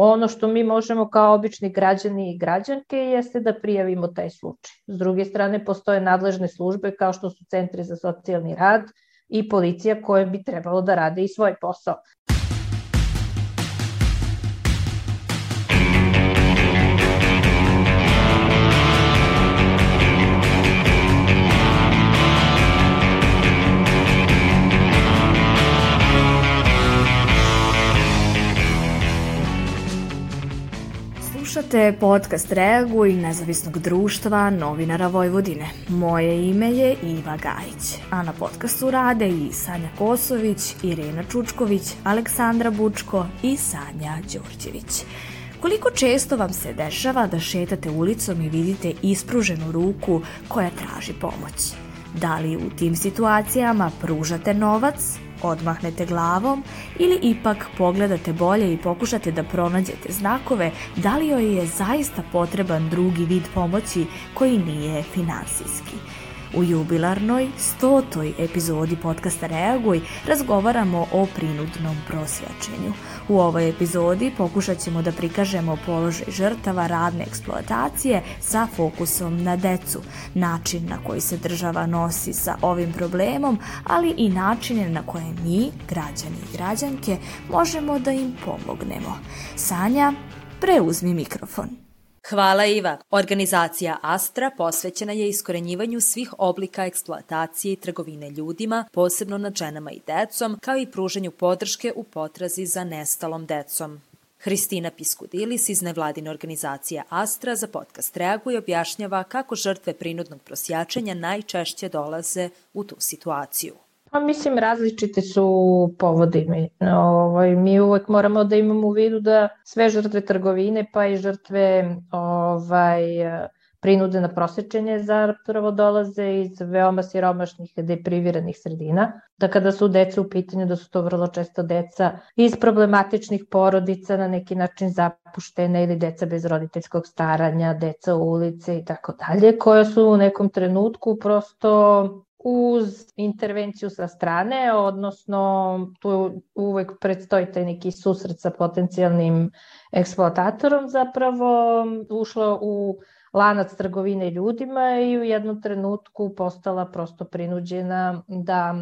Ono što mi možemo kao obični građani i građanke jeste da prijavimo taj slučaj. S druge strane, postoje nadležne službe kao što su centri za socijalni rad i policija koje bi trebalo da rade i svoj posao. Slušate podcast Reaguj nezavisnog društva novinara Vojvodine. Moje ime je Iva Gajić, a na podcastu rade i Sanja Kosović, Irena Čučković, Aleksandra Bučko i Sanja Đurđević. Koliko često vam se dešava da šetate ulicom i vidite ispruženu ruku koja traži pomoć? Da li u tim situacijama pružate novac odmahnete glavom ili ipak pogledate bolje i pokušate da pronađete znakove da li joj je zaista potreban drugi vid pomoći koji nije finansijski. U jubilarnoj, stotoj epizodi podcasta Reaguj razgovaramo o prinudnom prosjačenju. U ovoj epizodi pokušat ćemo da prikažemo položaj žrtava radne eksploatacije sa fokusom na decu, način na koji se država nosi sa ovim problemom, ali i načine na koje mi, građani i građanke, možemo da im pomognemo. Sanja, preuzmi mikrofon. Hvala Iva. Organizacija Astra posvećena je iskorenjivanju svih oblika eksploatacije i trgovine ljudima, posebno nad ženama i decom, kao i pruženju podrške u potrazi za nestalom decom. Hristina Piskudilis iz nevladine organizacije Astra za podcast Reaguje objašnjava kako žrtve prinudnog prosjačenja najčešće dolaze u tu situaciju. Pa mislim različite su povodi. Mi, ovaj, mi uvek moramo da imamo u vidu da sve žrtve trgovine pa i žrtve ovaj, prinude na prosečenje zapravo dolaze iz veoma siromašnih depriviranih sredina. Da kada su deca u pitanju, da su to vrlo često deca iz problematičnih porodica na neki način zapuštene ili deca bez roditeljskog staranja, deca u ulici i tako dalje, koja su u nekom trenutku prosto uz intervenciju sa strane, odnosno tu uvek predstoji taj neki susret sa potencijalnim eksploatatorom zapravo ušla u lanac trgovine ljudima i u jednom trenutku postala prosto prinuđena da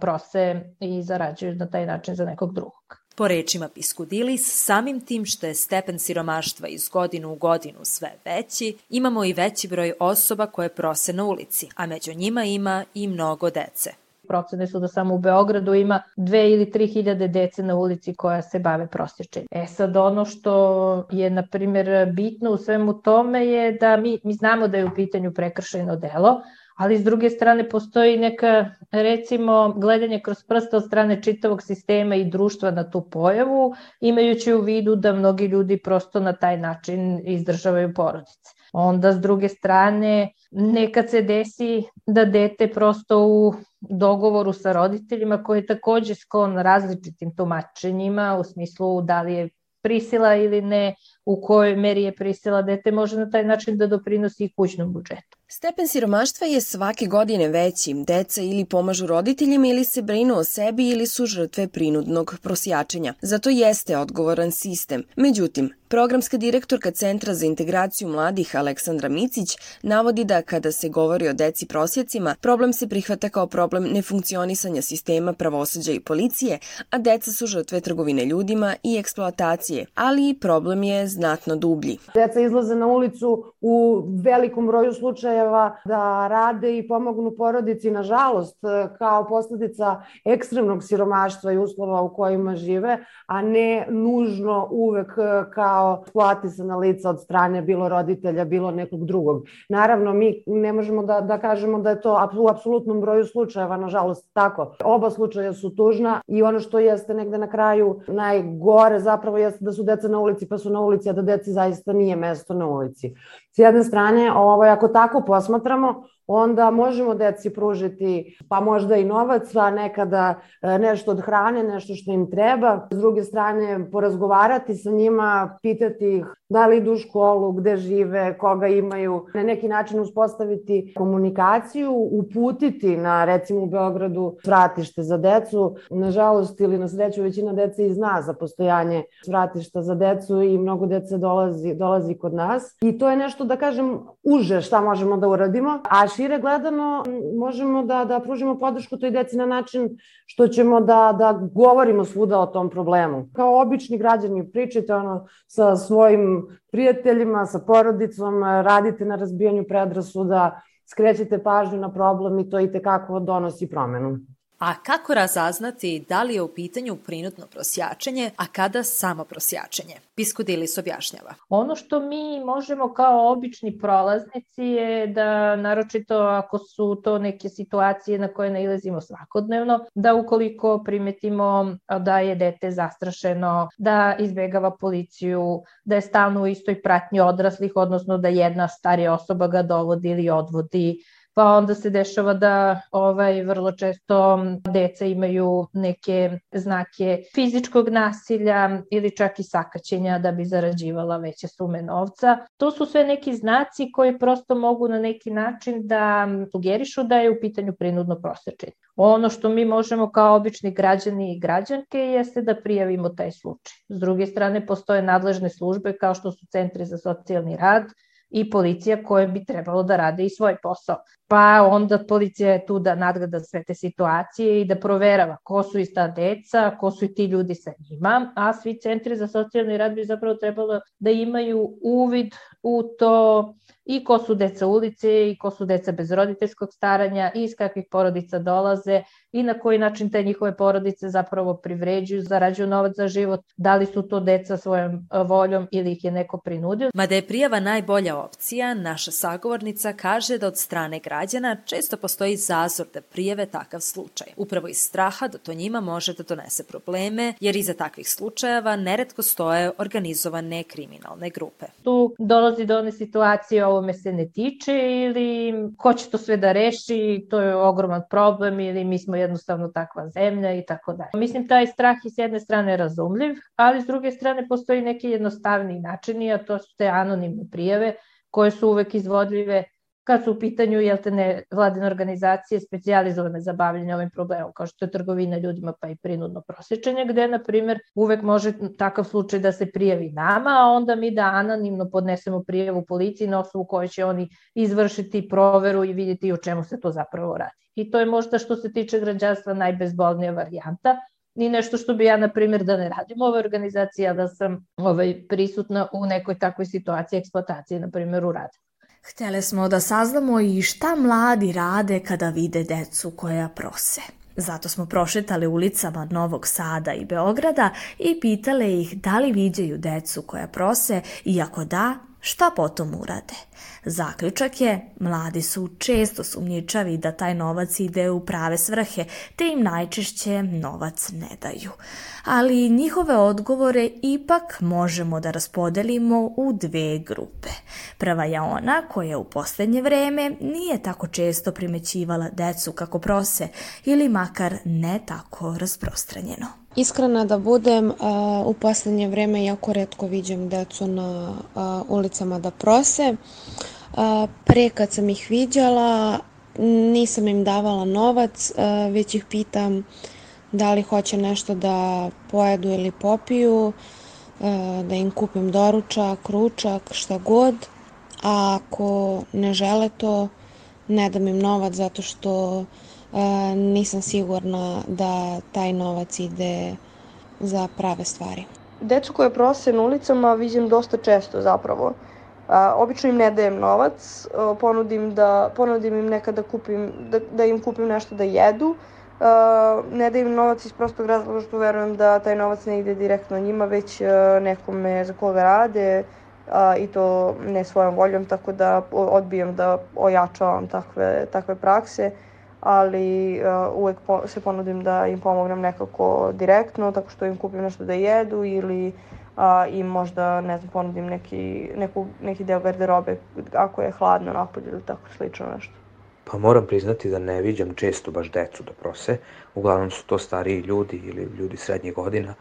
prose i zarađuju na taj način za nekog drugog. Po rečima Piskudilis, samim tim što je stepen siromaštva iz godinu u godinu sve veći, imamo i veći broj osoba koje prose na ulici, a među njima ima i mnogo dece. Procene su da samo u Beogradu ima dve ili tri hiljade dece na ulici koja se bave prosječenjem. E sad ono što je, na primjer, bitno u svemu tome je da mi, mi znamo da je u pitanju prekršajno delo, ali s druge strane postoji neka, recimo, gledanje kroz prste od strane čitavog sistema i društva na tu pojavu, imajući u vidu da mnogi ljudi prosto na taj način izdržavaju porodice. Onda, s druge strane, nekad se desi da dete prosto u dogovoru sa roditeljima koji je takođe sklon različitim tumačenjima u smislu da li je prisila ili ne, u kojoj meri je prisila dete može na taj način da doprinosi i kućnom budžetu. Stepen siromaštva je svake godine veći. Deca ili pomažu roditeljima ili se brinu o sebi ili su žrtve prinudnog prosjačenja. Zato jeste odgovoran sistem. Međutim, Programska direktorka Centra za integraciju mladih Aleksandra Micić navodi da kada se govori o deci prosjecima, problem se prihvata kao problem nefunkcionisanja sistema pravosuđa i policije, a deca su žrtve trgovine ljudima i eksploatacije, ali i problem je znatno dublji. Deca izlaze na ulicu u velikom broju slučajeva da rade i pomognu porodici, nažalost, kao posledica ekstremnog siromaštva i uslova u kojima žive, a ne nužno uvek kao eksploatisana lica od strane bilo roditelja, bilo nekog drugog. Naravno, mi ne možemo da, da kažemo da je to u apsolutnom broju slučajeva, nažalost, tako. Oba slučaja su tužna i ono što jeste negde na kraju najgore zapravo jeste da su deca na ulici pa su na ulici, a da deci zaista nije mesto na ulici. S jedne strane, ovaj, ako tako posmatramo, onda možemo deci pružiti pa možda i novac, a nekada e, nešto od hrane, nešto što im treba. S druge strane, porazgovarati sa njima, pitati ih da li idu u školu, gde žive, koga imaju, na neki način uspostaviti komunikaciju, uputiti na recimo u Beogradu vratište za decu. Nažalost ili na sreću većina dece i zna za postojanje vratišta za decu i mnogo dece dolazi, dolazi kod nas. I to je nešto da kažem uže šta možemo da uradimo, a šire gledano možemo da, da pružimo podršku toj deci na način što ćemo da, da govorimo svuda o tom problemu. Kao obični građani pričajte ono sa svojim prijateljima, sa porodicom, radite na razbijanju predrasuda, skrećete pažnju na problem i to i tekako donosi promenu. A kako razaznati da li je u pitanju prinutno prosjačenje, a kada samo prosjačenje? Dilis objašnjava. Ono što mi možemo kao obični prolaznici je da, naročito ako su to neke situacije na koje nailazimo svakodnevno, da ukoliko primetimo da je dete zastrašeno, da izbegava policiju, da je stalno u istoj pratnji odraslih, odnosno da jedna starija osoba ga dovodi ili odvodi, pa onda se dešava da ovaj vrlo često deca imaju neke znake fizičkog nasilja ili čak i sakaćenja da bi zarađivala veće sume novca. To su sve neki znaci koji prosto mogu na neki način da sugerišu da je u pitanju prinudno prosečenje. Ono što mi možemo kao obični građani i građanke jeste da prijavimo taj slučaj. S druge strane, postoje nadležne službe kao što su centri za socijalni rad, i policija koje bi trebalo da rade i svoj posao. Pa onda policija je tu da nadgleda sve te situacije i da proverava ko su i ta deca, ko su i ti ljudi sa njima, a svi centri za socijalni rad bi zapravo trebalo da imaju uvid u to i ko su deca ulice i ko su deca bez roditeljskog staranja i iz kakvih porodica dolaze i na koji način te njihove porodice zapravo privređuju, zarađuju novac za život, da li su to deca svojom e, voljom ili ih je neko prinudio. Mada je prijava najbolja opcija, naša sagovornica kaže da od strane građana često postoji zazor da prijeve takav slučaj. Upravo iz straha da to njima može da donese probleme, jer iza takvih slučajeva neretko stoje organizovane kriminalne grupe. Tu dolazi do one situacije ovo me se ne tiče ili ko će to sve da reši, to je ogroman problem ili mi smo jednostavno takva zemlja i tako dalje. Mislim, taj strah je s jedne strane razumljiv, ali s druge strane postoji neki jednostavni načini, a to su te anonimne prijave koje su uvek izvodljive kad su u pitanju jel te ne, vladine organizacije specijalizovane za bavljanje ovim problemom, kao što je trgovina ljudima pa i prinudno prosječenje, gde, na primjer, uvek može takav slučaj da se prijavi nama, a onda mi da anonimno podnesemo prijavu policiji na osnovu koje će oni izvršiti proveru i vidjeti o čemu se to zapravo radi. I to je možda što se tiče građanstva najbezbolnija varijanta, ni nešto što bi ja, na primjer, da ne radim u ovoj organizaciji, a da sam ovaj, prisutna u nekoj takvoj situaciji eksploatacije, na primjer, u radu. Htjeli smo da saznamo i šta mladi rade kada vide decu koja prose. Zato smo prošetali ulicama Novog Sada i Beograda i pitale ih da li viđaju decu koja prose i ako da, šta potom urade. Zaključak je, mladi su često sumnjičavi da taj novac ide u prave svrhe, te im najčešće novac ne daju. Ali njihove odgovore ipak možemo da raspodelimo u dve grupe. Prva je ona koja u poslednje vreme nije tako često primećivala decu kako prose ili makar ne tako rasprostranjeno. Iskrena da budem, u poslednje vreme jako redko viđem decu na ulicama da prose. Pre kad sam ih viđala, nisam im davala novac, već ih pitam da li hoće nešto da pojedu ili popiju, da im kupim doručak, ručak, šta god. A ako ne žele to, ne dam im novac zato što nisam sigurna da taj novac ide za prave stvari. Decu koje prose na ulicama vidim dosta često zapravo. A, obično im ne dajem novac, ponudim, da, ponudim im nekada da kupim, da, da im kupim nešto da jedu. A, ne dajem novac iz prostog razloga što verujem da taj novac ne ide direktno njima, već a, nekome za koga rade a, i to ne svojom voljom, tako da odbijam da ojačavam takve, takve prakse ali uh, uvek po, se ponudim da im pomognem nekako direktno, tako što im kupim nešto da jedu ili uh, im možda, ne znam, ponudim neki, neku, neki deo garderobe ako je hladno napolje ili tako slično nešto. Pa moram priznati da ne viđam često baš decu da prose, uglavnom su to stariji ljudi ili ljudi srednjih godina,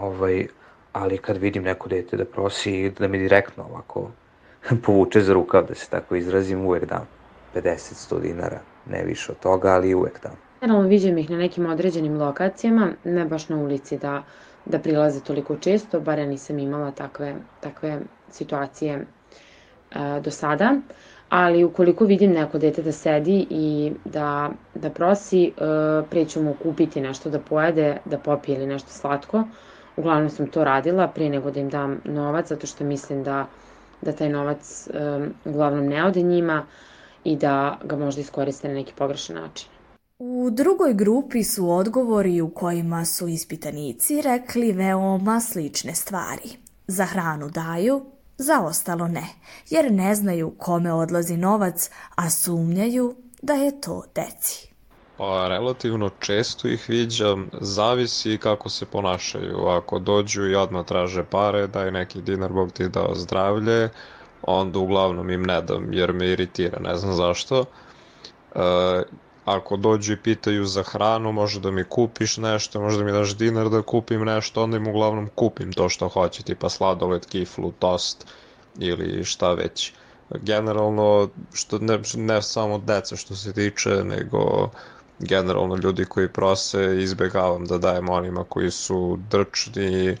ovaj, ali kad vidim neko dete da prosi, da mi direktno ovako povuče za rukav, da se tako izrazim, uvek dam 50-100 dinara, ne više od toga, ali uvek dam. Generalno viđem ih na nekim određenim lokacijama, ne baš na ulici da, da prilaze toliko često, bar ja nisam imala takve, takve situacije e, do sada, ali ukoliko vidim neko dete da sedi i da, da prosi, e, pre ću mu kupiti nešto da pojede, da popije ili nešto slatko. Uglavnom sam to radila pre nego da im dam novac, zato što mislim da, da taj novac e, uglavnom ne ode njima i da ga možda iskoriste na neki pogrešan način. U drugoj grupi su odgovori u kojima su ispitanici rekli veoma slične stvari. Za hranu daju, za ostalo ne, jer ne znaju kome odlazi novac, a sumnjaju da je to deci. Pa, relativno često ih viđam, zavisi kako se ponašaju. Ako dođu i odmah traže pare, daj neki dinar, Bog ti dao zdravlje, onda uglavnom im ne dam, jer me iritira, ne znam zašto. E, ako dođu i pitaju za hranu, može da mi kupiš nešto, može da mi daš dinar da kupim nešto, onda im uglavnom kupim to što hoće, tipa sladoled, kiflu, tost ili šta već. Generalno, što ne, ne samo deca što se tiče, nego generalno ljudi koji prose izbegavam da dajem onima koji su drčni,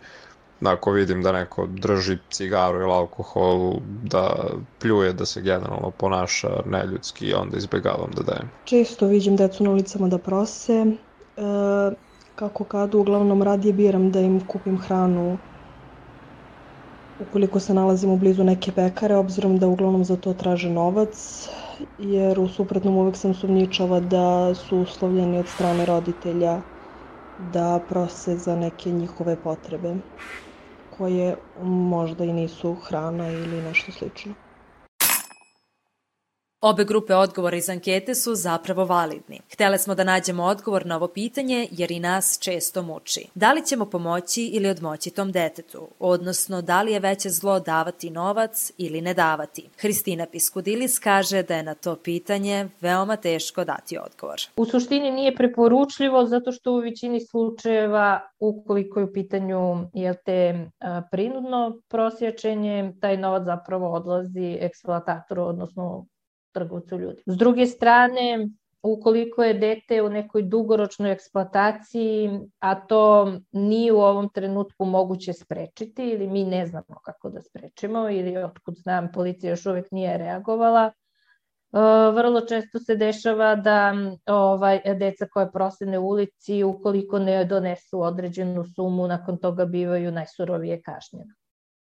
ako vidim da neko drži cigaru ili alkohol, da pljuje, da se generalno ponaša neljudski, onda izbegavam da dajem. Često vidim decu na ulicama da prose, e, kako kad uglavnom radije biram da im kupim hranu ukoliko se nalazimo blizu neke pekare, obzirom da uglavnom za to traže novac, jer u suprotnom uvek sam sumnjičava da su uslovljeni od strane roditelja da prose za neke njihove potrebe koje možda i nisu hrana ili nešto slično. Obe grupe odgovora iz ankete su zapravo validni. Htele smo da nađemo odgovor na ovo pitanje jer i nas često muči. Da li ćemo pomoći ili odmoći tom detetu? Odnosno, da li je veće zlo davati novac ili ne davati? Hristina Piskudilis kaže da je na to pitanje veoma teško dati odgovor. U suštini nije preporučljivo zato što u većini slučajeva ukoliko je u pitanju jel te prinudno prosjačenje, taj novac zapravo odlazi eksploatatoru, odnosno trgovcu ljudi. S druge strane, ukoliko je dete u nekoj dugoročnoj eksploataciji, a to nije u ovom trenutku moguće sprečiti ili mi ne znamo kako da sprečimo ili otkud znam policija još uvek nije reagovala, vrlo često se dešava da ovaj deca koje prosene u ulici ukoliko ne donesu određenu sumu nakon toga bivaju najsurovije kažnjena.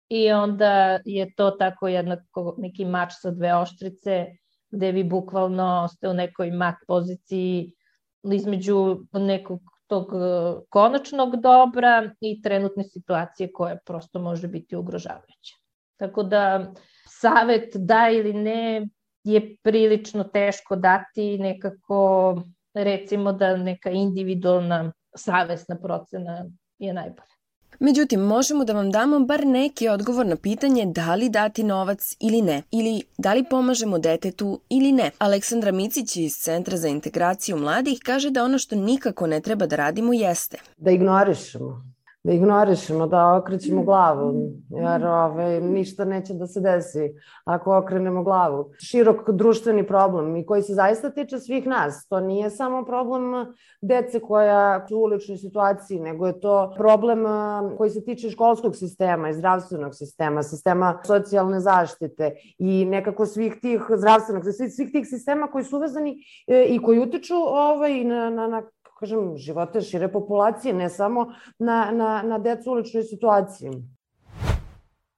I onda je to tako jednako neki mač sa dve oštrice gde vi bukvalno ste u nekoj mat poziciji između nekog tog e, konačnog dobra i trenutne situacije koja prosto može biti ugrožavajuća. Tako da savet da ili ne je prilično teško dati nekako recimo da neka individualna savesna procena je najbolja. Međutim, možemo da vam damo bar neki odgovor na pitanje da li dati novac ili ne, ili da li pomažemo detetu ili ne. Aleksandra Micić iz Centra za integraciju mladih kaže da ono što nikako ne treba da radimo jeste. Da ignorišemo da ignorišemo, da okrećemo glavu, jer ove, ništa neće da se desi ako okrenemo glavu. Širok društveni problem i koji se zaista tiče svih nas. To nije samo problem dece koja su u uličnoj situaciji, nego je to problem koji se tiče školskog sistema i zdravstvenog sistema, sistema socijalne zaštite i nekako svih tih zdravstvenog, svih, svih tih sistema koji su uvezani e, i koji utiču ovaj, na, na, na kažem, živote šire populacije, ne samo na, na, na decu u uličnoj situaciji.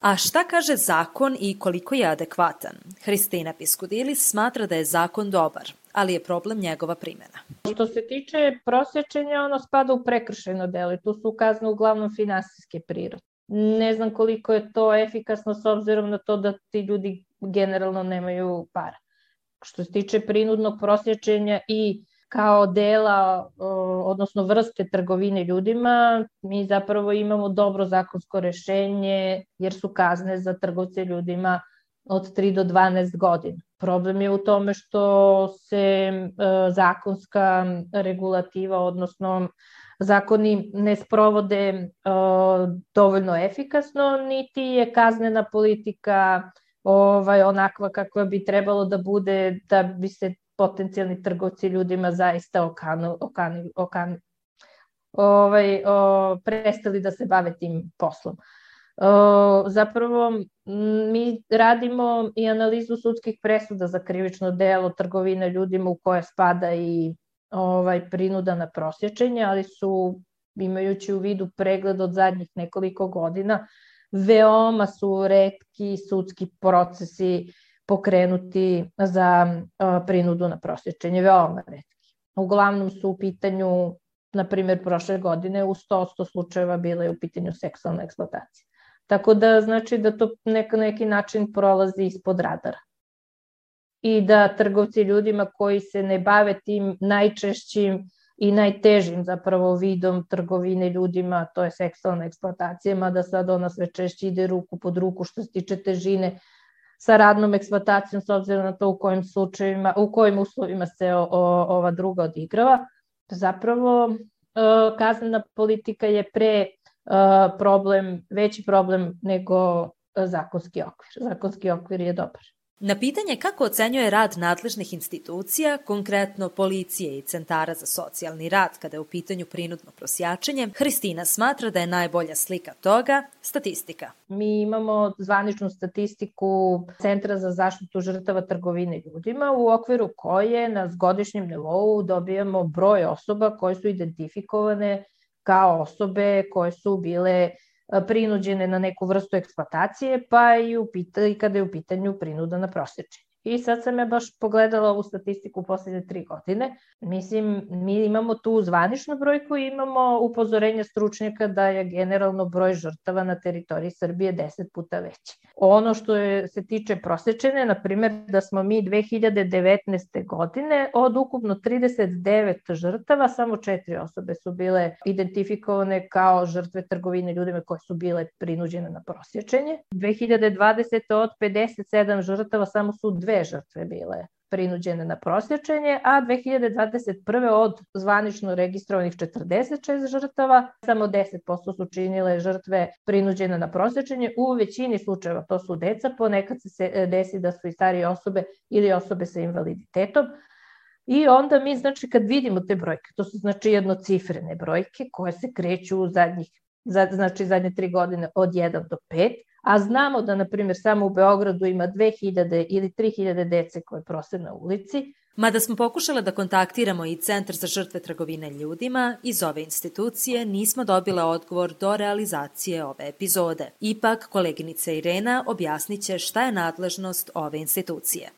A šta kaže zakon i koliko je adekvatan? Hristina Piskudilis smatra da je zakon dobar, ali je problem njegova primjena. Što se tiče prosječenja, ono spada u prekršajno delo i tu su kazne uglavnom finansijske prirode. Ne znam koliko je to efikasno s obzirom na to da ti ljudi generalno nemaju para. Što se tiče prinudnog prosječenja i kao dela, odnosno vrste trgovine ljudima, mi zapravo imamo dobro zakonsko rešenje jer su kazne za trgovce ljudima od 3 do 12 godina. Problem je u tome što se zakonska regulativa, odnosno zakoni ne sprovode dovoljno efikasno, niti je kaznena politika ovaj, onakva kakva bi trebalo da bude da bi se potencijalni trgovci ljudima zaista okanu, okanu, okanu, ovaj, o, prestali da se bave tim poslom. O, zapravo mi radimo i analizu sudskih presuda za krivično delo trgovine ljudima u koje spada i ovaj prinuda na prosječenje, ali su imajući u vidu pregled od zadnjih nekoliko godina, veoma su redki sudski procesi pokrenuti za prinudu na prosječenje, veoma redki. Uglavnom su u pitanju, na primjer, prošle godine u 100-100 slučajeva bila je u pitanju seksualna eksploatacija. Tako da znači da to nek, neki način prolazi ispod radara. I da trgovci ljudima koji se ne bave tim najčešćim i najtežim zapravo vidom trgovine ljudima, to je seksualna eksploatacija, mada sad ona sve češće ide ruku pod ruku što se tiče težine sa radnom eksploatacijom s obzirom na to u kojim slučajevima, u kojim uslovima se o, o, ova druga odigrava. Zapravo e, kaznena politika je pre problem, veći problem nego zakonski okvir. Zakonski okvir je dobar. Na pitanje kako ocenjuje rad nadležnih institucija, konkretno policije i centara za socijalni rad kada je u pitanju prinudno prosjačenje, Hristina smatra da je najbolja slika toga statistika. Mi imamo zvaničnu statistiku Centra za zaštitu žrtava trgovine ljudima u okviru koje na godišnjem nivou dobijamo broj osoba koje su identifikovane kao osobe koje su bile prinuđene na neku vrstu eksploatacije, pa i, u pita, i kada je u pitanju prinuda na prosječenje. I sad sam ja baš pogledala ovu statistiku u poslednje tri godine. Mislim, mi imamo tu zvaničnu brojku i imamo upozorenje stručnjaka da je generalno broj žrtava na teritoriji Srbije 10 puta veći. Ono što je, se tiče prosečene, na primjer da smo mi 2019. godine od ukupno 39 žrtava, samo četiri osobe su bile identifikovane kao žrtve trgovine ljudima koje su bile prinuđene na prosječenje. 2020. od 57 žrtava samo su dve dve žrtve bile prinuđene na prosječenje, a 2021. od zvanično registrovanih 46 žrtava, samo 10% su činile žrtve prinuđene na prosječenje. U većini slučajeva to su deca, ponekad se e, desi da su i starije osobe ili osobe sa invaliditetom. I onda mi, znači, kad vidimo te brojke, to su znači jednocifrene brojke koje se kreću u zadnjih, znači zadnje tri godine od 1 do 5, a znamo da, na primjer, samo u Beogradu ima 2000 ili 3000 dece koje prose na ulici, Mada smo pokušale da kontaktiramo i Centar za žrtve trgovine ljudima, iz ove institucije nismo dobile odgovor do realizacije ove epizode. Ipak, koleginica Irena objasniće šta je nadležnost ove institucije.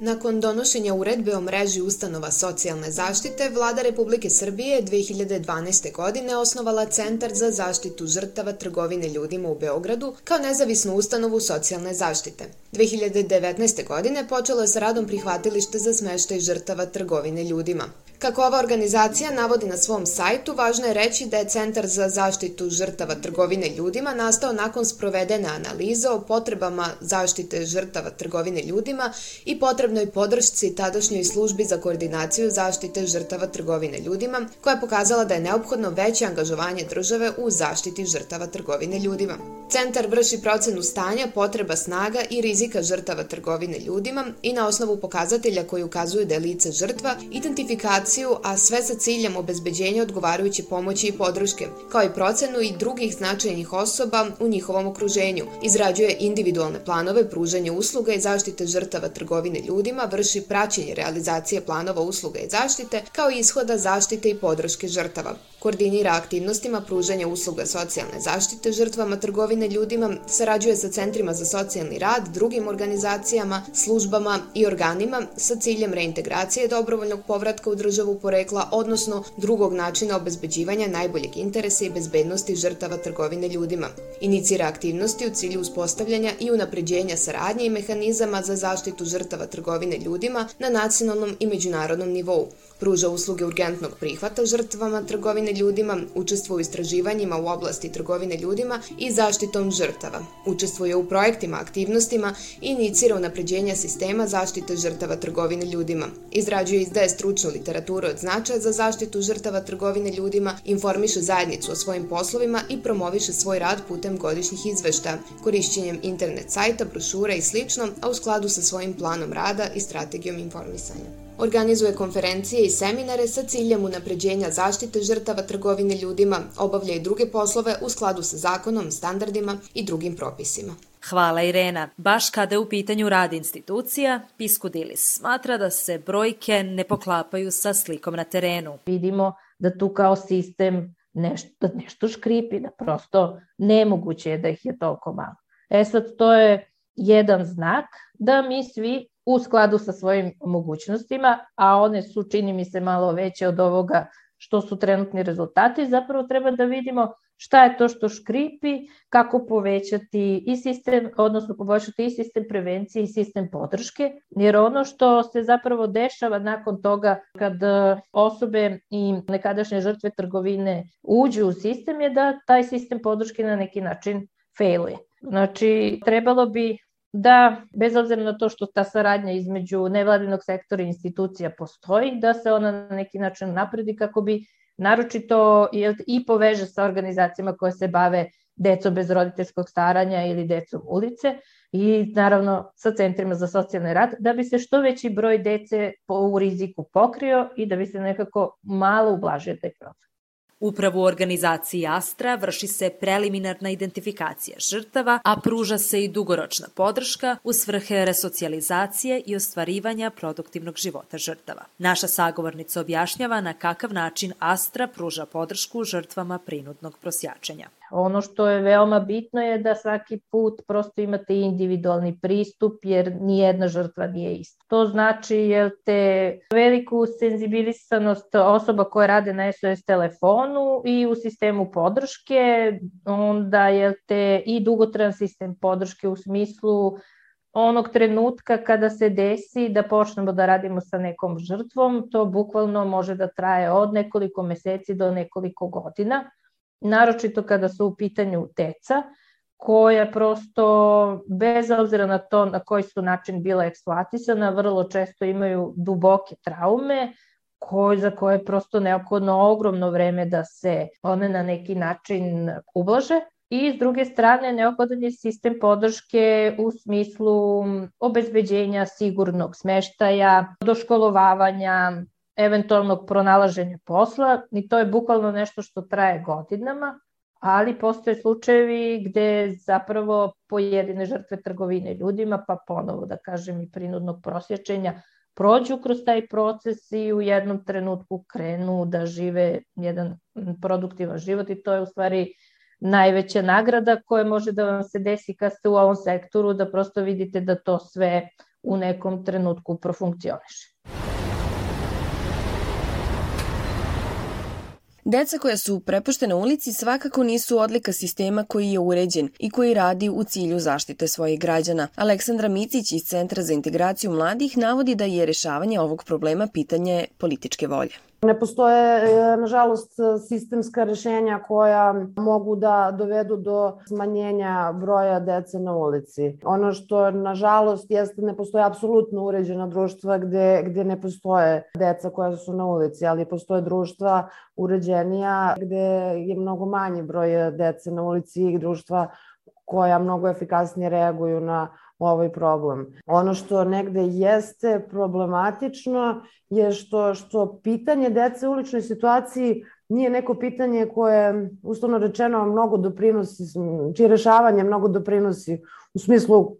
Nakon donošenja uredbe o mreži ustanova socijalne zaštite, Vlada Republike Srbije 2012. godine osnovala Centar za zaštitu žrtava trgovine ljudima u Beogradu kao nezavisnu ustanovu socijalne zaštite. 2019. godine počelo je sa radom prihvatilište za smeštaj žrtava trgovine ljudima. Kako ova organizacija navodi na svom sajtu, važno je reći da je Centar za zaštitu žrtava trgovine ljudima nastao nakon sprovedene analize o potrebama zaštite žrtava trgovine ljudima i potrebnoj podršci tadašnjoj službi za koordinaciju zaštite žrtava trgovine ljudima, koja je pokazala da je neophodno veće angažovanje države u zaštiti žrtava trgovine ljudima. Centar vrši procenu stanja, potreba snaga i rizika žrtava trgovine ljudima i na osnovu pokazatelja koji ukazuju da je lice žrtva, identifikacija edukaciju, a sve sa ciljem obezbeđenja odgovarajuće pomoći i podrške, kao i procenu i drugih značajnih osoba u njihovom okruženju. Izrađuje individualne planove pružanja usluga i zaštite žrtava trgovine ljudima, vrši praćenje realizacije planova usluga i zaštite, kao i ishoda zaštite i podrške žrtava koordinira aktivnostima pružanja usluga socijalne zaštite žrtvama trgovine ljudima, sarađuje sa centrima za socijalni rad, drugim organizacijama, službama i organima sa ciljem reintegracije dobrovoljnog povratka udruženja državu porekla, odnosno drugog načina obezbeđivanja najboljeg interesa i bezbednosti žrtava trgovine ljudima. Inicira aktivnosti u cilju uspostavljanja i unapređenja saradnje i mehanizama za zaštitu žrtava trgovine ljudima na nacionalnom i međunarodnom nivou. Pruža usluge urgentnog prihvata žrtvama trgovine ljudima, učestvuje u istraživanjima u oblasti trgovine ljudima i zaštitom žrtava. Učestvuje u projektima, aktivnostima i inicira unapređenja sistema zaštite žrtava trgovine ljudima. Izrađuje i izdaje stručnu literaturu od značaja za zaštitu žrtava trgovine ljudima, informiše zajednicu o svojim poslovima i promoviše svoj rad putem godišnjih izveštaja, korišćenjem internet sajta, brošura i slično, a u skladu sa svojim planom rada i strategijom informisanja. Organizuje konferencije i seminare sa ciljem unapređenja zaštite žrtava trgovine ljudima, obavlja i druge poslove u skladu sa zakonom, standardima i drugim propisima. Hvala Irena. Baš kada je u pitanju rad institucija, Piskudilis smatra da se brojke ne poklapaju sa slikom na terenu. Vidimo da tu kao sistem nešto, da nešto škripi, da prosto nemoguće je da ih je toliko malo. E sad, to je jedan znak da mi svi u skladu sa svojim mogućnostima, a one su, čini mi se, malo veće od ovoga što su trenutni rezultati, zapravo treba da vidimo šta je to što škripi, kako povećati i sistem, odnosno poboljšati i sistem prevencije i sistem podrške, jer ono što se zapravo dešava nakon toga kad osobe i nekadašnje žrtve trgovine uđu u sistem je da taj sistem podrške na neki način failuje. Znači, trebalo bi da, bez obzira na to što ta saradnja između nevladinog sektora i institucija postoji, da se ona na neki način napredi kako bi naročito i poveže sa organizacijama koje se bave decom bez roditeljskog staranja ili decom ulice i naravno sa centrima za socijalni rad, da bi se što veći broj dece u riziku pokrio i da bi se nekako malo ublažio taj problem. Upravo u organizaciji Astra vrši se preliminarna identifikacija žrtava, a pruža se i dugoročna podrška u svrhe resocijalizacije i ostvarivanja produktivnog života žrtava. Naša sagovornica objašnjava na kakav način Astra pruža podršku žrtvama prinudnog prosjačenja. Ono što je veoma bitno je da svaki put prosto imate individualni pristup jer nijedna žrtva nije ista. To znači jel te veliku senzibilisanost osoba koje rade na SOS telefonu i u sistemu podrške, onda jel te i dugotran sistem podrške u smislu onog trenutka kada se desi da počnemo da radimo sa nekom žrtvom, to bukvalno može da traje od nekoliko meseci do nekoliko godina naročito kada su u pitanju deca, koja prosto, bez obzira na to na koji su način bila eksploatisana, vrlo često imaju duboke traume, koje, za koje je prosto neophodno ogromno vreme da se one na neki način ublaže. I s druge strane, neophodan je sistem podrške u smislu obezbeđenja sigurnog smeštaja, doškolovavanja, eventualnog pronalaženja posla i to je bukvalno nešto što traje godinama, ali postoje slučajevi gde zapravo pojedine žrtve trgovine ljudima, pa ponovo da kažem i prinudnog prosječenja, prođu kroz taj proces i u jednom trenutku krenu da žive jedan produktivan život i to je u stvari najveća nagrada koja može da vam se desi kad ste u ovom sektoru, da prosto vidite da to sve u nekom trenutku profunkcioniše. Deca koja su prepuštena ulici svakako nisu odlika sistema koji je uređen i koji radi u cilju zaštite svojih građana. Aleksandra Micić iz Centra za integraciju mladih navodi da je rešavanje ovog problema pitanje političke volje. Ne postoje, e, nažalost, sistemska rešenja koja mogu da dovedu do smanjenja broja dece na ulici. Ono što, nažalost, jeste ne postoje apsolutno uređena društva gde, gde ne postoje deca koja su na ulici, ali postoje društva uređenija gde je mnogo manji broj dece na ulici i društva koja mnogo efikasnije reaguju na ovaj problem. Ono što negde jeste problematično je što, što pitanje dece u uličnoj situaciji nije neko pitanje koje, uslovno rečeno, mnogo doprinosi, čije rešavanje mnogo doprinosi u smislu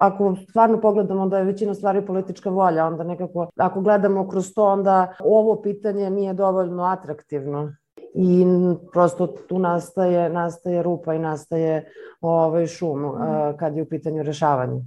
ako stvarno pogledamo da je većina stvari politička volja, onda nekako, ako gledamo kroz to, onda ovo pitanje nije dovoljno atraktivno i prosto tu nastaje, nastaje rupa i nastaje ovaj šum uh, kad je u pitanju rešavanje.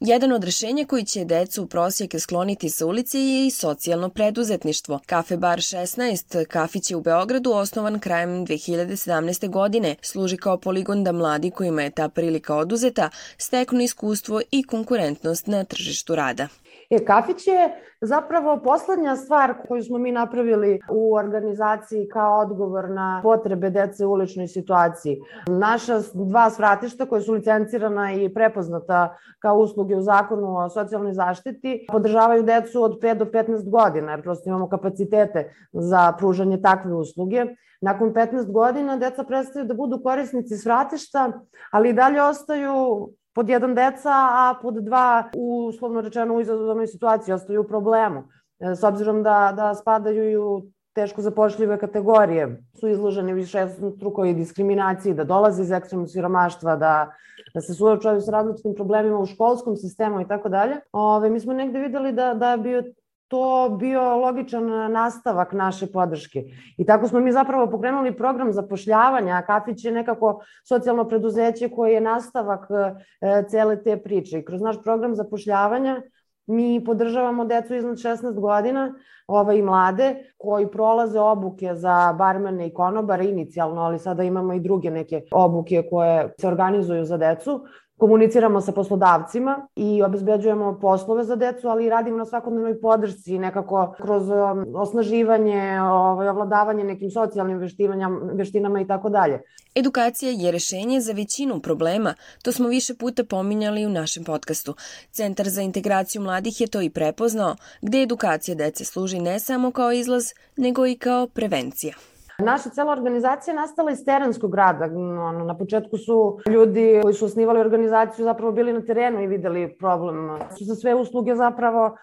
Jedan od rešenja koji će decu u prosjeke skloniti sa ulice je i socijalno preduzetništvo. Kafe Bar 16, kafić je u Beogradu osnovan krajem 2017. godine. Služi kao poligon da mladi kojima je ta prilika oduzeta steknu iskustvo i konkurentnost na tržištu rada. E, kafić je zapravo poslednja stvar koju smo mi napravili u organizaciji kao odgovor na potrebe dece u uličnoj situaciji. Naša dva svratišta koje su licencirana i prepoznata kao usluge u zakonu o socijalnoj zaštiti podržavaju decu od 5 do 15 godina, jer prosto imamo kapacitete za pružanje takve usluge. Nakon 15 godina deca prestaju da budu korisnici svratišta, ali i dalje ostaju pod jedan deca, a pod dva, uslovno rečeno, u izazovnoj situaciji, ostaju u problemu. E, s obzirom da, da spadaju i u teško zapošljive kategorije, su izloženi više strukoj diskriminaciji, da dolaze iz ekstremnog siromaštva, da, da se suočavaju sa različitim problemima u školskom sistemu i tako dalje. Ove, mi smo negde videli da, da bi to bio logičan nastavak naše podrške. I tako smo mi zapravo pokrenuli program zapošljavanja, a Kafić je nekako socijalno preduzeće koje je nastavak e, cele te priče. I kroz naš program zapošljavanja mi podržavamo decu iznad 16 godina, ove i mlade, koji prolaze obuke za barmene i konobare inicijalno, ali sada imamo i druge neke obuke koje se organizuju za decu komuniciramo sa poslodavcima i obezbeđujemo poslove za decu, ali i radimo na svakodnevnoj podršci nekako kroz um, osnaživanje, ovaj, ovladavanje nekim socijalnim veštinama i tako dalje. Edukacija je rešenje za većinu problema, to smo više puta pominjali u našem podcastu. Centar za integraciju mladih je to i prepoznao, gde edukacija dece služi ne samo kao izlaz, nego i kao prevencija. Naša cela organizacija nastala iz terenskog rada. Na početku su ljudi koji su osnivali organizaciju zapravo bili na terenu i videli problem. Su se sve usluge zapravo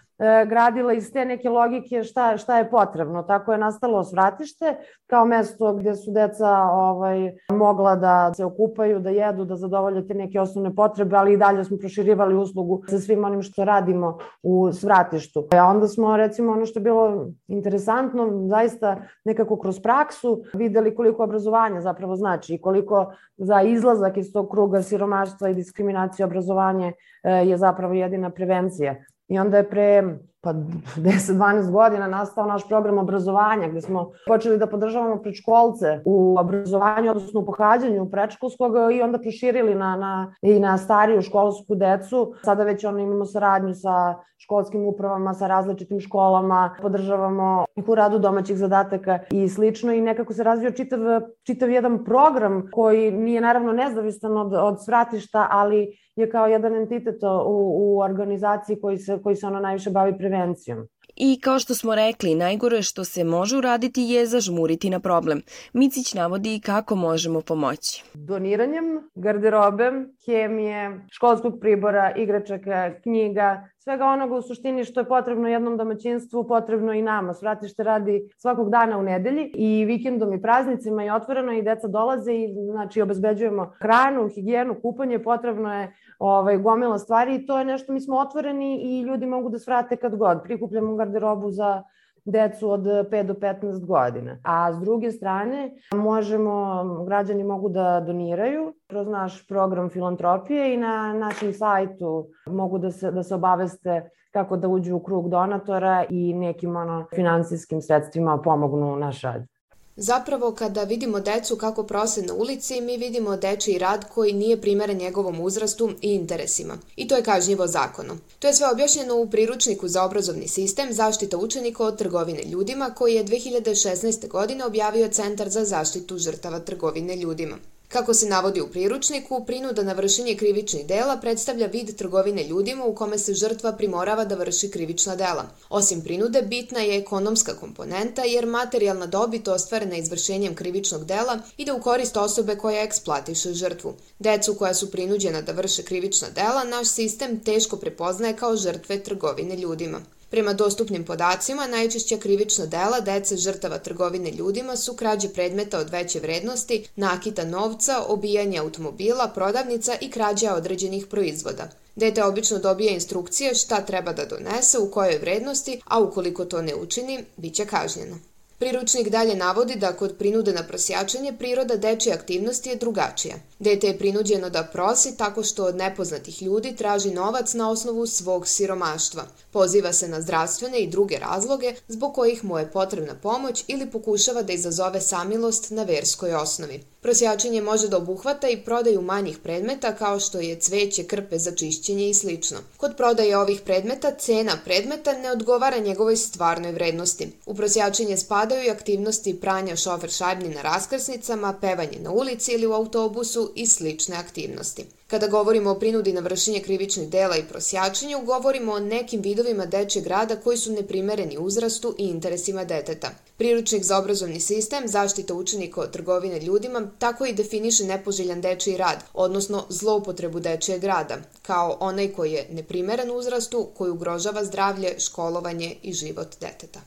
gradila iz te neke logike šta, šta je potrebno. Tako je nastalo svratište kao mesto gde su deca ovaj, mogla da se okupaju, da jedu, da zadovolje te neke osnovne potrebe, ali i dalje smo proširivali uslugu sa svim onim što radimo u svratištu. A onda smo recimo ono što je bilo interesantno, zaista nekako kroz praksu videli koliko obrazovanje zapravo znači i koliko za izlazak iz tog kruga siromaštva i diskriminacije obrazovanje e, je zapravo jedina prevencija. I onda je pre pa 10-12 godina nastao naš program obrazovanja gde smo počeli da podržavamo predškolce u obrazovanju, odnosno u pohađanju predškolskog i onda proširili na, na, i na stariju školsku decu. Sada već ono imamo saradnju sa školskim upravama, sa različitim školama, podržavamo u radu domaćih zadataka i slično i nekako se razvio čitav, čitav jedan program koji nije naravno nezavistan od, od svratišta, ali je kao jedan entitet u, u organizaciji koji se, koji se ono najviše bavi prevencijom. I kao što smo rekli, najgore što se može uraditi je zažmuriti na problem. Micić navodi kako možemo pomoći. Doniranjem garderobe, hemije, školskog pribora, igračaka, knjiga, svega onoga u suštini što je potrebno jednom domaćinstvu, potrebno i nama. Svratište radi svakog dana u nedelji i vikendom i praznicima je otvoreno i deca dolaze i znači obezbeđujemo hranu, higijenu, kupanje, potrebno je ovaj, gomila stvari i to je nešto, mi smo otvoreni i ljudi mogu da svrate kad god. Prikupljamo garderobu za decu od 5 do 15 godina. A s druge strane, možemo, građani mogu da doniraju kroz naš program filantropije i na našem sajtu mogu da se, da se obaveste kako da uđu u krug donatora i nekim ono, finansijskim sredstvima pomognu naš rad. Zapravo, kada vidimo decu kako prose na ulici, mi vidimo dečiji rad koji nije primeren njegovom uzrastu i interesima. I to je kažnjivo zakonom. To je sve objašnjeno u priručniku za obrazovni sistem zaštita učenika od trgovine ljudima koji je 2016. godine objavio Centar za zaštitu žrtava trgovine ljudima. Kako se navodi u priručniku, prinuda na vršenje krivičnih dela predstavlja vid trgovine ljudima u kome se žrtva primorava da vrši krivična dela. Osim prinude, bitna je ekonomska komponenta jer materijalna dobit ostvarena izvršenjem krivičnog dela ide u korist osobe koja eksploatiše žrtvu. Decu koja su prinuđena da vrše krivična dela, naš sistem teško prepoznaje kao žrtve trgovine ljudima. Prema dostupnim podacima, najčešća krivična dela dece žrtava trgovine ljudima su krađe predmeta od veće vrednosti, nakita novca, obijanje automobila, prodavnica i krađa određenih proizvoda. Dete obično dobije instrukcije šta treba da donese, u kojoj vrednosti, a ukoliko to ne učini, bit će kažnjeno. Priručnik dalje navodi da kod prinude na prosjačenje priroda dečje aktivnosti je drugačija. Dete je prinuđeno da prosi tako što od nepoznatih ljudi traži novac na osnovu svog siromaštva. Poziva se na zdravstvene i druge razloge zbog kojih mu je potrebna pomoć ili pokušava da izazove samilost na verskoj osnovi. Prosjačenje može da obuhvata i prodaju manjih predmeta kao što je cveće, krpe za čišćenje i sl. Kod prodaje ovih predmeta cena predmeta ne odgovara njegovoj stvarnoj vrednosti. U prosjačenje spadaju i aktivnosti pranja šofer šajbni na raskrsnicama, pevanje na ulici ili u autobusu i slične aktivnosti. Kada govorimo o prinudi na vršenje krivičnih dela i prosjačenju, govorimo o nekim vidovima dečjeg rada koji su neprimereni uzrastu i interesima deteta. Priručnik za obrazovni sistem, zaštita učenika od trgovine ljudima, tako i definiše nepoželjan dečiji rad, odnosno zloupotrebu dečijeg rada, kao onaj koji je neprimeren uzrastu, koji ugrožava zdravlje, školovanje i život deteta.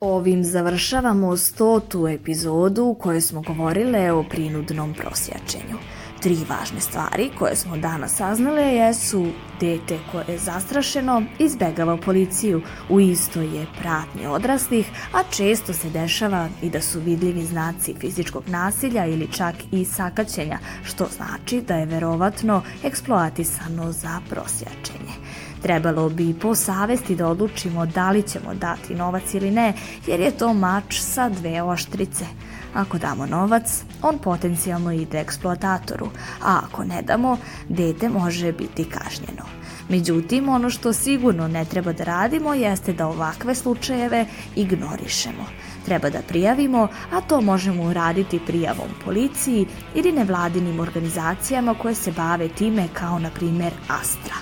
Ovim završavamo stotu epizodu u kojoj smo govorile o prinudnom prosjačenju. Tri važne stvari koje smo danas saznale jesu dete koje je zastrašeno izbegava policiju, u istoj je pratnji odraslih, a često se dešava i da su vidljivi znaci fizičkog nasilja ili čak i sakaćenja, što znači da je verovatno eksploatisano za prosjačenje. Trebalo bi po savesti da odlučimo da li ćemo dati novac ili ne, jer je to mač sa dve oštrice – Ako damo novac, on potencijalno ide eksploatatoru, a ako ne damo, dete može biti kažnjeno. Međutim, ono što sigurno ne treba da radimo jeste da ovakve slučajeve ignorišemo. Treba da prijavimo, a to možemo uraditi prijavom policiji ili nevladinim organizacijama koje se bave time kao na primer Astra.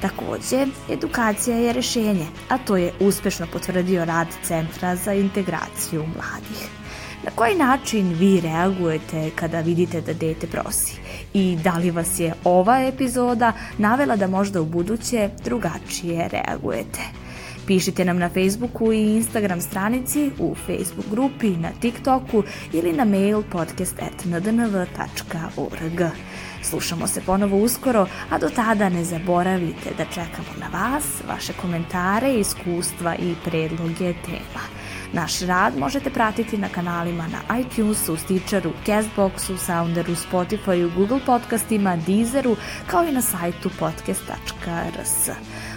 Takođe, edukacija je rešenje, a to je uspešno potvrdio rad Centra za integraciju mladih. Na koji način vi reagujete kada vidite da dete prosi? I da li vas je ova epizoda navela da možda u buduće drugačije reagujete? Pišite nam na Facebooku i Instagram stranici, u Facebook grupi, na TikToku ili na mail podcast.ndnv.org. Slušamo se ponovo uskoro, a do tada ne zaboravite da čekamo na vas, vaše komentare, iskustva i predloge tema. Naš rad možete pratiti na kanalima na iTunesu, Stitcheru, Castboxu, Sounderu, Spotifyu, Google podcastima, Deezeru, kao i na sajtu podcast.rs.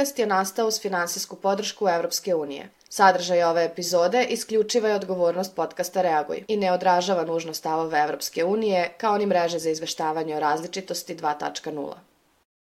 podcast je nastao uz finansijsku podršku Evropske unije. Sadržaj ove epizode isključiva je odgovornost podcasta Reaguj i ne odražava nužno stavove Evropske unije kao ni mreže za izveštavanje o različitosti 2.0.